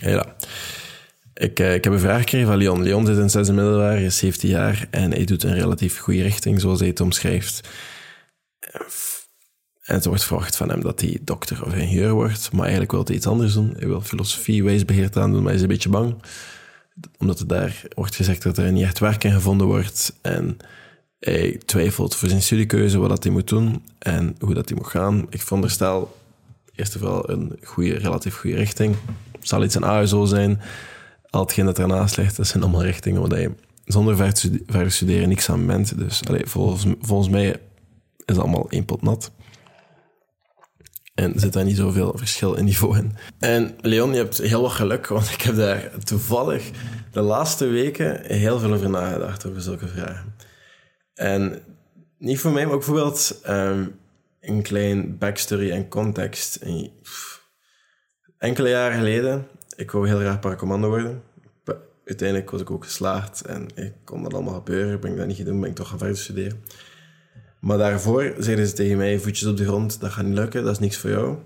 Ja. Ik, eh, ik heb een vraag gekregen van Leon. Leon zit in zesde middelbaar, is 17 jaar en hij doet een relatief goede richting, zoals hij het omschrijft. En het wordt verwacht van hem dat hij dokter of ingenieur wordt, maar eigenlijk wil hij iets anders doen. Hij wil filosofie, wijsbeheer aan doen, maar hij is een beetje bang. Omdat er daar wordt gezegd dat er niet echt werk in gevonden wordt. En hij twijfelt voor zijn studiekeuze, wat hij moet doen en hoe dat hij moet gaan. Ik veronderstel eerst en vooral een goede, relatief goede richting. Zal iets een ASO zijn. Al hetgeen dat ernaast ligt, dat zijn allemaal richtingen waar je zonder verder studeren niks aan bent. Dus volgens, volgens mij is het allemaal één pot nat. En zit daar niet zoveel verschil in niveau in. En Leon, je hebt heel wat geluk, want ik heb daar toevallig de laatste weken heel veel over nagedacht, over zulke vragen. En niet voor mij, maar ook bijvoorbeeld um, een klein backstory en context. Enkele jaren geleden, ik wou heel graag paracommando worden. Uiteindelijk was ik ook geslaagd en ik kon dat allemaal gebeuren. Ben ik dat niet gedaan, ben ik toch gaan verder studeren. Maar daarvoor zeiden ze tegen mij, voetjes op de grond, dat gaat niet lukken, dat is niks voor jou.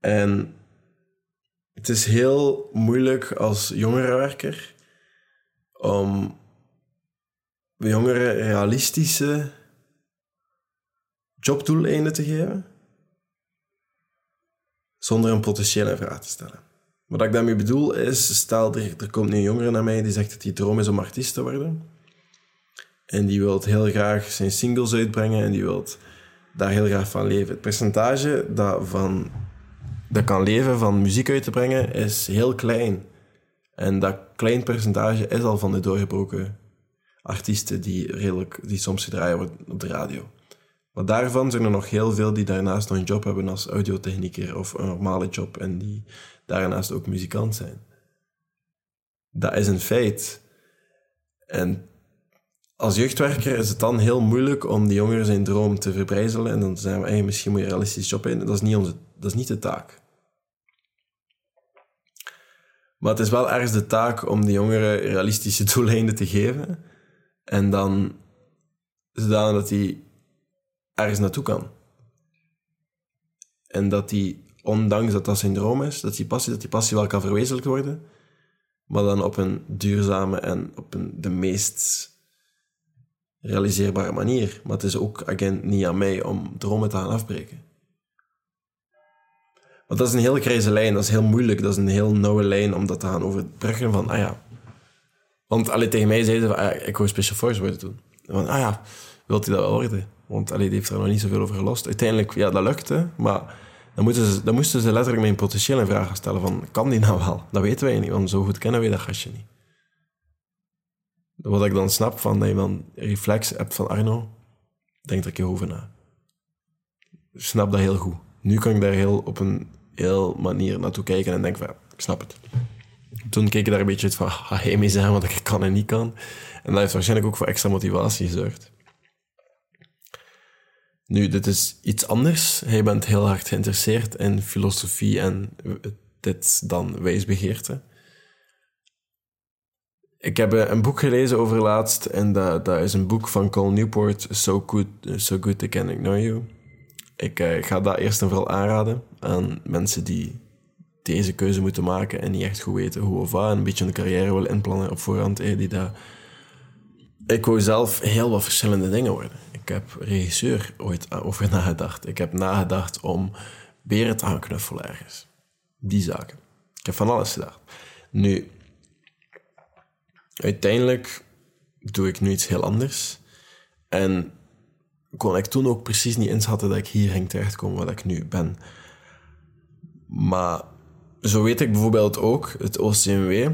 En het is heel moeilijk als jongerenwerker om jongeren realistische jobdoeleinden te geven zonder een potentiële vraag te stellen. Wat ik daarmee bedoel is, stel er, er komt een jongere naar mij die zegt dat hij droom is om artiest te worden en die wil heel graag zijn singles uitbrengen en die wil daar heel graag van leven. Het percentage dat, van, dat kan leven van muziek uit te brengen is heel klein. En dat klein percentage is al van de doorgebroken artiesten die, redelijk, die soms gedraaid worden op de radio. Maar daarvan zijn er nog heel veel die daarnaast nog een job hebben als audiotechnieker of een normale job en die daarnaast ook muzikant zijn. Dat is een feit. En als jeugdwerker is het dan heel moeilijk om die jongeren zijn droom te verbrijzelen en dan zijn we, hey, misschien moet je realistisch job in. Dat is niet, onze, dat is niet de taak. Maar het is wel ergens de taak om die jongeren realistische doeleinden te geven en dan zodanig dat hij ergens naartoe kan. En dat hij, ondanks dat dat zijn droom is, dat die passie, dat die passie wel kan verwezenlijkt worden, maar dan op een duurzame en op een, de meest realiseerbare manier. Maar het is ook, again, niet aan mij om dromen te gaan afbreken. Want dat is een heel grijze lijn, dat is heel moeilijk, dat is een heel nauwe lijn om dat te gaan overbruggen van, ah ja. Want allee, tegen mij zeiden ze, ah ik wil Special Force worden doen. Van, ah ja, wilt hij dat wel worden? Want allee, die heeft er nog niet zoveel over gelost. Uiteindelijk, ja, dat lukte, maar dan, moeten ze, dan moesten ze letterlijk mijn potentieel in vraag stellen van, kan die nou wel? Dat weten wij niet, want zo goed kennen wij dat gastje niet. Wat ik dan snap van dat je dan reflex hebt van Arno, denk er je over na. Ik snap dat heel goed. Nu kan ik daar heel op een heel manier naartoe kijken en denk van, ik snap het. Toen keek ik daar een beetje uit van, ga hij mee zijn wat ik kan en niet kan. En dat heeft waarschijnlijk ook voor extra motivatie gezorgd. Nu, dit is iets anders. Hij bent heel hard geïnteresseerd in filosofie en dit dan wijsbegeerte. Ik heb een boek gelezen over laatst en dat, dat is een boek van Cole Newport, So Good, so good I Can Ignore You. Ik uh, ga dat eerst en vooral aanraden aan mensen die deze keuze moeten maken en niet echt goed weten hoe of wat, en een beetje een carrière willen inplannen op voorhand. Eh, die dat... Ik wou zelf heel wat verschillende dingen worden. Ik heb regisseur ooit over nagedacht. Ik heb nagedacht om beren te gaan ergens. Die zaken. Ik heb van alles gedacht. Nu, uiteindelijk doe ik nu iets heel anders. En kon ik toen ook precies niet inschatten dat ik hier ging terechtkomen wat ik nu ben. Maar zo weet ik bijvoorbeeld ook het OCMW.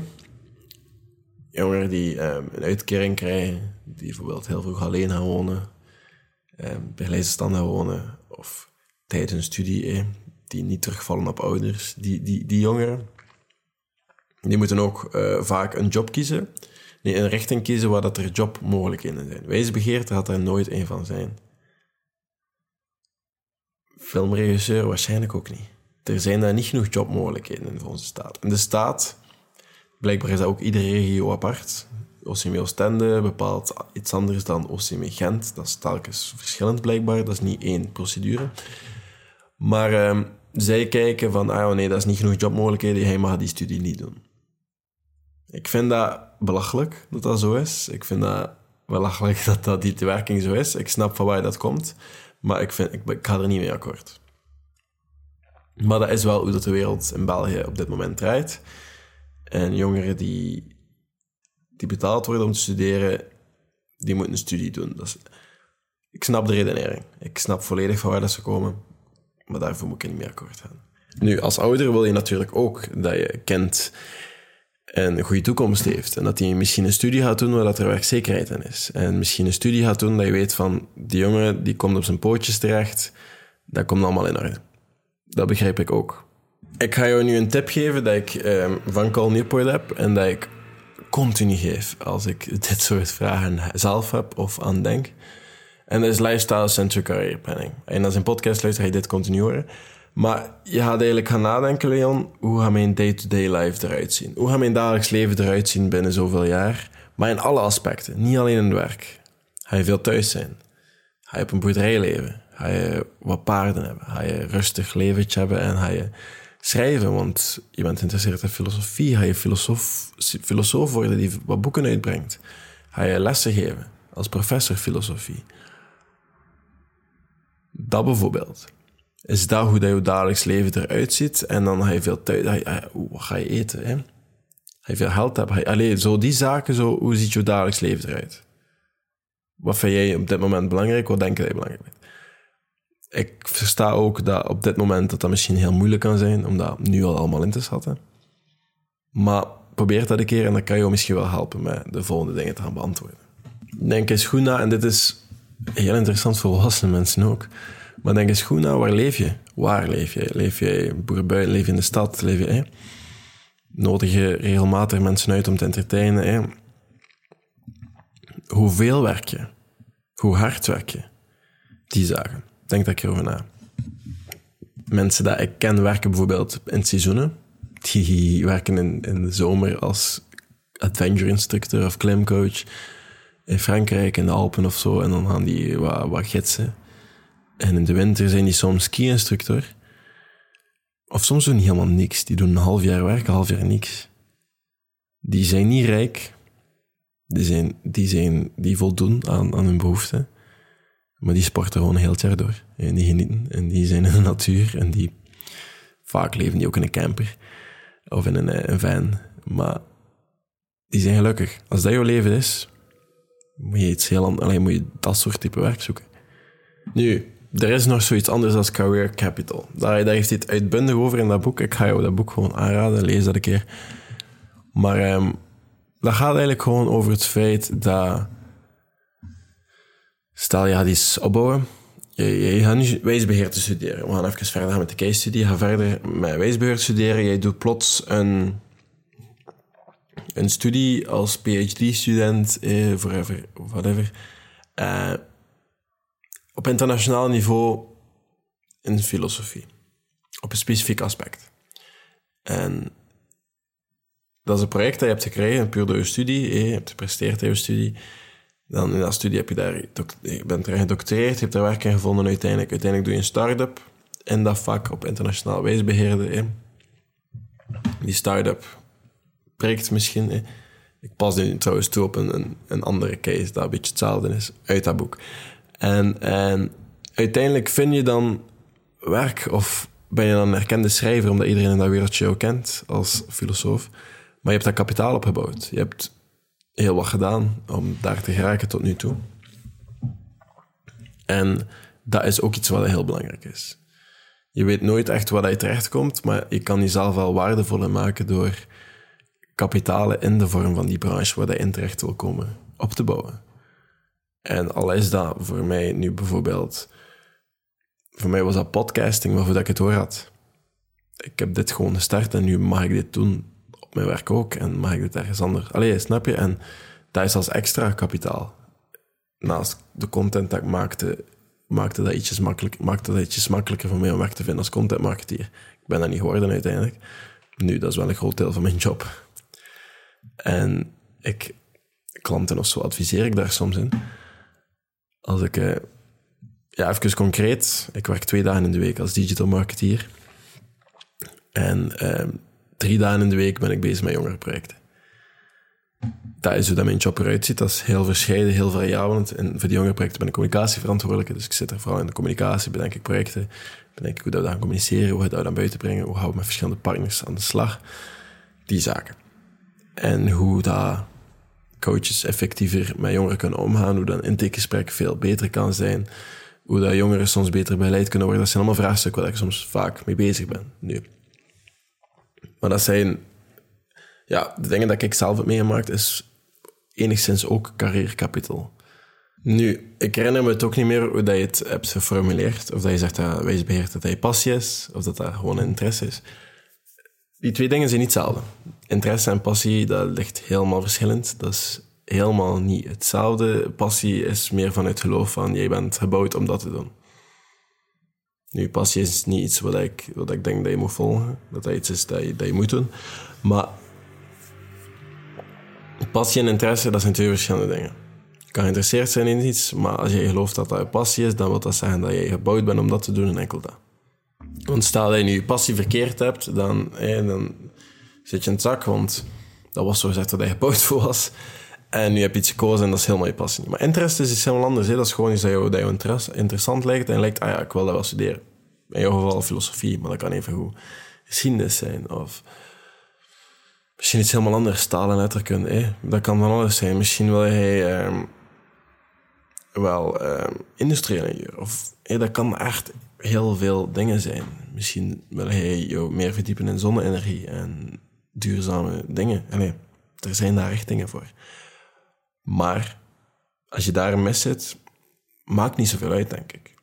Jongeren die um, een uitkering krijgen, die bijvoorbeeld heel vroeg alleen gaan wonen, stand gaan wonen, of tijdens een studie, eh, die niet terugvallen op ouders. Die, die, die jongeren, die moeten ook uh, vaak een job kiezen nee, een richting kiezen waar dat er jobmogelijkheden zijn. Wijsbegeerte had er nooit een van zijn. Filmregisseur waarschijnlijk ook niet. Er zijn daar niet genoeg jobmogelijkheden in onze staat. In de staat, blijkbaar is dat ook iedere regio apart. OCM Oostende bepaalt iets anders dan OCM Gent. Dat is telkens verschillend blijkbaar. Dat is niet één procedure. Maar ehm, zij kijken van, ah oh nee, dat is niet genoeg jobmogelijkheden, hij mag die studie niet doen. Ik vind dat belachelijk dat dat zo is. Ik vind dat belachelijk dat dat die werking zo is. Ik snap van waar dat komt, maar ik, vind, ik, ik ga er niet mee akkoord. Maar dat is wel hoe dat de wereld in België op dit moment draait. En jongeren die, die betaald worden om te studeren, die moeten een studie doen. Dat ik snap de redenering. Ik snap volledig van waar dat ze komen. Maar daarvoor moet ik niet meer akkoord gaan. Nu, als ouder wil je natuurlijk ook dat je kind een goede toekomst heeft. En dat hij misschien een studie gaat doen waar dat er werkzekerheid in is. En misschien een studie gaat doen dat je weet van, die jongen die komt op zijn pootjes terecht, dat komt allemaal in orde. Dat begrijp ik ook. Ik ga jou nu een tip geven dat ik um, van Call Newport heb en dat ik continu geef als ik dit soort vragen zelf heb of aan denk. En dat is lifestyle centric career planning. En als een podcast luister je dit continu horen. Maar je gaat eigenlijk gaan nadenken, Leon, hoe gaat mijn day-to-day life eruit zien? Hoe gaat mijn dagelijks leven eruit zien binnen zoveel jaar? Maar in alle aspecten, niet alleen in het werk. Ga je veel thuis zijn? Ga je op een boerderij leven? Ga je wat paarden hebben? Ga je rustig leventje hebben en ga je schrijven? Want je bent geïnteresseerd in filosofie. Ga je filosoof, filosoof worden die wat boeken uitbrengt? Ga je lessen geven als professor filosofie? Dat bijvoorbeeld. Is dat hoe dat je dagelijks leven eruit ziet? En dan ga je veel tijd... Wat ga je eten? Hè? Ga je veel geld hebben? Alleen zo die zaken, zo, hoe ziet je dagelijks leven eruit? Wat vind jij op dit moment belangrijk? Wat denk jij belangrijk? Ik versta ook dat op dit moment dat dat misschien heel moeilijk kan zijn, om dat nu al allemaal in te schatten. Maar probeer dat een keer en dan kan je misschien wel helpen met de volgende dingen te gaan beantwoorden. Denk eens goed na, en dit is heel interessant voor volwassene mensen ook. Maar denk eens goed na, waar leef je? Waar leef je? Leef je boerenbui? Leef je in de stad? Leef je? Nodig je regelmatig mensen uit om te entertainen? Hè? Hoeveel werk je? Hoe hard werk je? Die zaken. Denk daar erover na. Mensen die ik ken werken bijvoorbeeld in seizoenen. Die werken in, in de zomer als adventure instructor of klimcoach in Frankrijk, in de Alpen of zo. En dan gaan die wat, wat gidsen. En in de winter zijn die soms ski-instructor. Of soms doen die helemaal niks. Die doen een half jaar werk, een half jaar niks. Die zijn niet rijk. Die, zijn, die, zijn, die voldoen aan, aan hun behoeften. Maar die sporten gewoon heel het jaar door. En die genieten. En die zijn in de natuur. En die... Vaak leven die ook in een camper. Of in een, een van. Maar die zijn gelukkig. Als dat jouw leven is, moet je iets heel anders... Alleen moet je dat soort type werk zoeken. Nu, er is nog zoiets anders als career capital. Daar, daar heeft hij het uitbundig over in dat boek. Ik ga jou dat boek gewoon aanraden, lees dat een keer. Maar um, dat gaat eigenlijk gewoon over het feit dat... Stel, je gaat iets opbouwen. Je, je gaat nu wijsbeheer te studeren. We gaan even verder gaan met de case studie. Ga verder met wijsbeheer studeren. Jij doet plots een, een studie als PhD-student, eh, forever, whatever. Uh, op internationaal niveau in filosofie. Op een specifiek aspect. En dat is een project dat je hebt gekregen, puur door je studie. Je hebt gepresteerd in je studie. Dan in dat studie heb je daar, je bent je hebt er werk in gevonden uiteindelijk. Uiteindelijk doe je een start-up in dat vak op internationaal wijsbeheerde. Die start-up prikt misschien. Ik pas nu trouwens toe op een, een, andere case dat een beetje hetzelfde is uit dat boek. En, en uiteindelijk vind je dan werk of ben je dan een erkende schrijver omdat iedereen in dat wereldje jou kent als filosoof. Maar je hebt dat kapitaal opgebouwd. Je hebt heel wat gedaan om daar te geraken tot nu toe. En dat is ook iets wat heel belangrijk is. Je weet nooit echt waar je terechtkomt, maar je kan jezelf wel waardevoller maken door kapitalen in de vorm van die branche waar je in terecht wil komen op te bouwen. En al is dat voor mij nu bijvoorbeeld... Voor mij was dat podcasting waarvoor ik het door had. Ik heb dit gewoon gestart en nu mag ik dit doen mijn werk ook. En mag ik dit ergens anders... Allee, snap je? En dat is als extra kapitaal. Naast de content dat ik maakte, maakte dat ietsjes, makkelijk, maakte dat ietsjes makkelijker voor mij om werk te vinden als contentmarketeer. Ik ben dat niet geworden uiteindelijk. Nu, dat is wel een groot deel van mijn job. En ik, klanten of zo adviseer ik daar soms in. Als ik, uh, ja, even concreet, ik werk twee dagen in de week als digital marketeer. En ehm, drie dagen in de week ben ik bezig met jongerenprojecten. Dat is hoe dat mijn job eruit ziet. Dat is heel verscheiden, heel variabel. En voor die jongerenprojecten ben ik communicatieverantwoordelijke. Dus ik zit er vooral in de communicatie, bedenk ik projecten. Bedenk ik hoe dat we gaan communiceren, hoe we dat naar buiten brengen. Hoe gaan we met verschillende partners aan de slag. Die zaken. En hoe dat coaches effectiever met jongeren kunnen omgaan. Hoe dat intakegesprek veel beter kan zijn. Hoe dat jongeren soms beter begeleid kunnen worden. Dat zijn allemaal vraagstukken waar ik soms vaak mee bezig ben. Nu. Maar dat zijn... Ja, de dingen dat ik zelf heb meegemaakt is enigszins ook carrièrekapital. Nu, ik herinner me het ook niet meer hoe dat je het hebt geformuleerd. Of dat je zegt dat wijsbeheerd dat je passie is, of dat dat gewoon interesse is. Die twee dingen zijn niet hetzelfde. Interesse en passie, dat ligt helemaal verschillend. Dat is helemaal niet hetzelfde. Passie is meer vanuit geloof van, jij bent gebouwd om dat te doen. Nu, passie is niet iets wat ik, wat ik denk dat je moet volgen. Dat dat iets is dat je, dat je moet doen. Maar passie en interesse, dat zijn twee verschillende dingen. Je kan geïnteresseerd zijn in iets, maar als je gelooft dat dat je passie is, dan wil dat zeggen dat je gebouwd bent om dat te doen en enkel dat. Want stel dat je nu je passie verkeerd hebt, dan, dan zit je in het zak, want dat was zo gezegd dat je gebouwd voor was. En nu heb je iets gekozen en dat is helemaal je passie. Maar interesse is iets helemaal anders. Hè? Dat is gewoon iets dat je, dat je interessant lijkt en lijkt, ah ja, ik wil dat wel studeren. In jouw geval filosofie, maar dat kan even goed geschiedenis zijn. Of misschien iets helemaal anders, taal en letterkunde. Hè? Dat kan van alles zijn. Misschien wil hij um, wel um, industrieel ingenieur. Of hè, dat kan echt heel veel dingen zijn. Misschien wil hij je meer verdiepen in zonne-energie en duurzame dingen. Allee, er zijn daar richtingen voor. Maar als je daar mis zit, maakt niet zoveel uit, denk ik.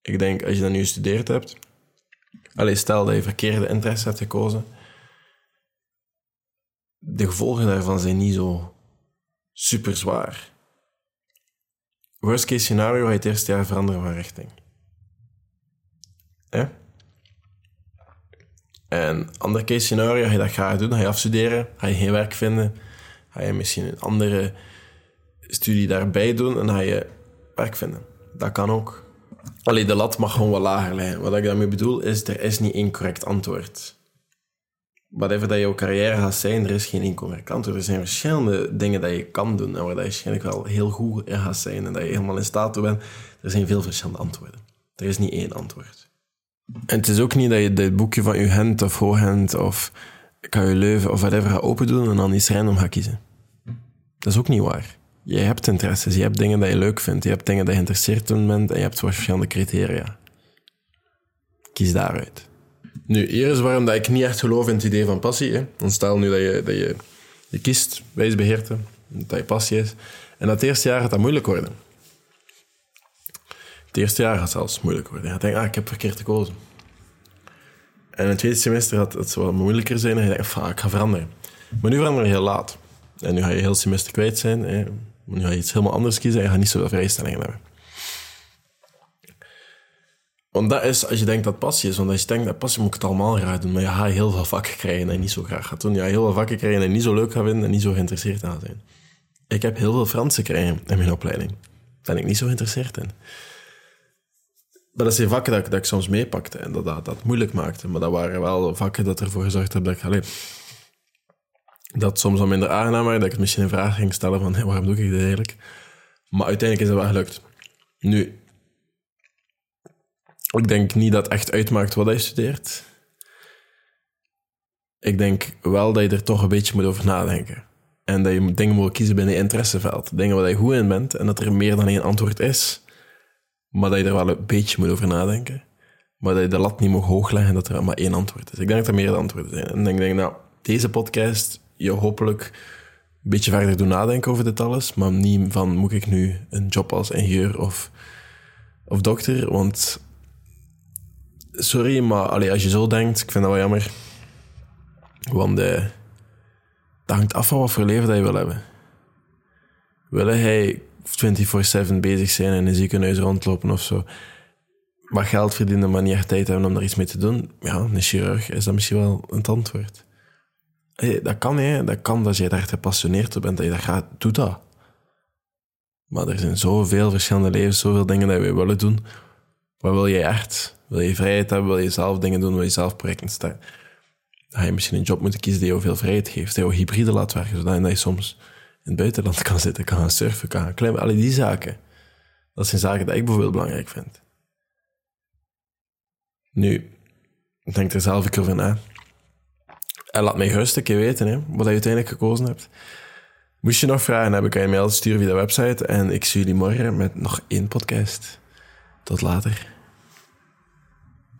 Ik denk, als je dat nu gestudeerd hebt... Allee, stel dat je verkeerde interesse hebt gekozen... De gevolgen daarvan zijn niet zo super zwaar. Worst case scenario ga je het eerste jaar veranderen van richting. Eh? En ander case scenario, ga je dat graag doen, ga je afstuderen, ga je geen werk vinden, ga je misschien een andere studie daarbij doen en ga je werk vinden. Dat kan ook. Alleen de lat mag gewoon wat lager liggen. Wat ik daarmee bedoel is, er is niet één correct antwoord. Whatever dat jouw carrière gaat zijn, er is geen één correct antwoord. Er zijn verschillende dingen dat je kan doen en waar je waarschijnlijk wel heel goed in gaat zijn en dat je helemaal in staat toe bent. Er zijn veel verschillende antwoorden. Er is niet één antwoord. En het is ook niet dat je dit boekje van je hand of Hoogend of je Leuven of whatever open doen en dan iets random gaat kiezen. Dat is ook niet waar. Je hebt interesses, je hebt dingen dat je leuk vindt, je hebt dingen dat je geïnteresseerd in bent en je hebt verschillende criteria. Kies daaruit. Nu, hier is waarom dat ik niet echt geloof in het idee van passie. Hè. Stel nu dat je, dat je, je kiest wijsbeheerte, dat je passie is. En dat eerste jaar gaat dat moeilijk worden. Het eerste jaar gaat zelfs moeilijk worden. Je gaat denken, ah, ik heb verkeerd gekozen. En het tweede semester gaat het wat moeilijker zijn en je ah, ik ga veranderen. Maar nu veranderen je heel laat. En nu ga je heel semester kwijt zijn. Hè. Nu ga je iets helemaal anders kiezen en je gaat niet zoveel vrijstellingen hebben. Want dat is, als je denkt dat passie is, want als je denkt dat passie moet ik het allemaal graag doen, maar je gaat heel veel vakken krijgen en niet zo graag gaat doen. Je heel veel vakken krijgen en niet zo leuk gaat vinden en niet zo geïnteresseerd aan zijn. Ik heb heel veel Frans gekregen in mijn opleiding. Daar ben ik niet zo geïnteresseerd in. Dat zijn vakken dat dat ik soms meepakte en dat, dat dat moeilijk maakte. Maar dat waren wel vakken dat ervoor gezorgd hebben dat ik... Dat soms wel minder aangenaam was, dat ik het misschien in vraag ging stellen van waarom doe ik dit eigenlijk? Maar uiteindelijk is het wel gelukt. Nu, ik denk niet dat het echt uitmaakt wat je studeert. Ik denk wel dat je er toch een beetje moet over nadenken. En dat je dingen moet kiezen binnen je interesseveld. Dingen waar je goed in bent en dat er meer dan één antwoord is. Maar dat je er wel een beetje moet over nadenken. Maar dat je de lat niet mag hoog leggen dat er maar één antwoord is. Ik denk dat er meerdere antwoorden zijn. En ik denk, nou, deze podcast je hopelijk een beetje verder doen nadenken over dit alles. Maar niet van, moet ik nu een job als ingenieur of, of dokter? Want, sorry, maar allee, als je zo denkt, ik vind dat wel jammer. Want dat hangt af van wat voor leven dat je wil hebben. Wil hij 24-7 bezig zijn in een ziekenhuis rondlopen of zo? Maar geld verdienen, maar niet echt tijd hebben om daar iets mee te doen? Ja, een chirurg is dat misschien wel een antwoord. Hey, dat kan, hè. Dat kan dat je daar gepassioneerd op bent, dat je dat gaat. Doe dat. Maar er zijn zoveel verschillende levens, zoveel dingen dat we willen doen. Wat wil jij echt? Wil je vrijheid hebben, wil je zelf dingen doen, wil je zelf projecten starten. Dan ga je misschien een job moeten kiezen die jou veel vrijheid geeft, die jou hybride laat werken, zodat je soms het buitenland kan zitten, kan gaan surfen, kan gaan klimmen. Al die zaken. Dat zijn zaken die ik bijvoorbeeld belangrijk vind. Nu, denk er zelf een over na. En laat mij gerust een keer weten hè, wat je uiteindelijk gekozen hebt. Moest je nog vragen hebben, kan je mail sturen via de website. En ik zie jullie morgen met nog één podcast. Tot later.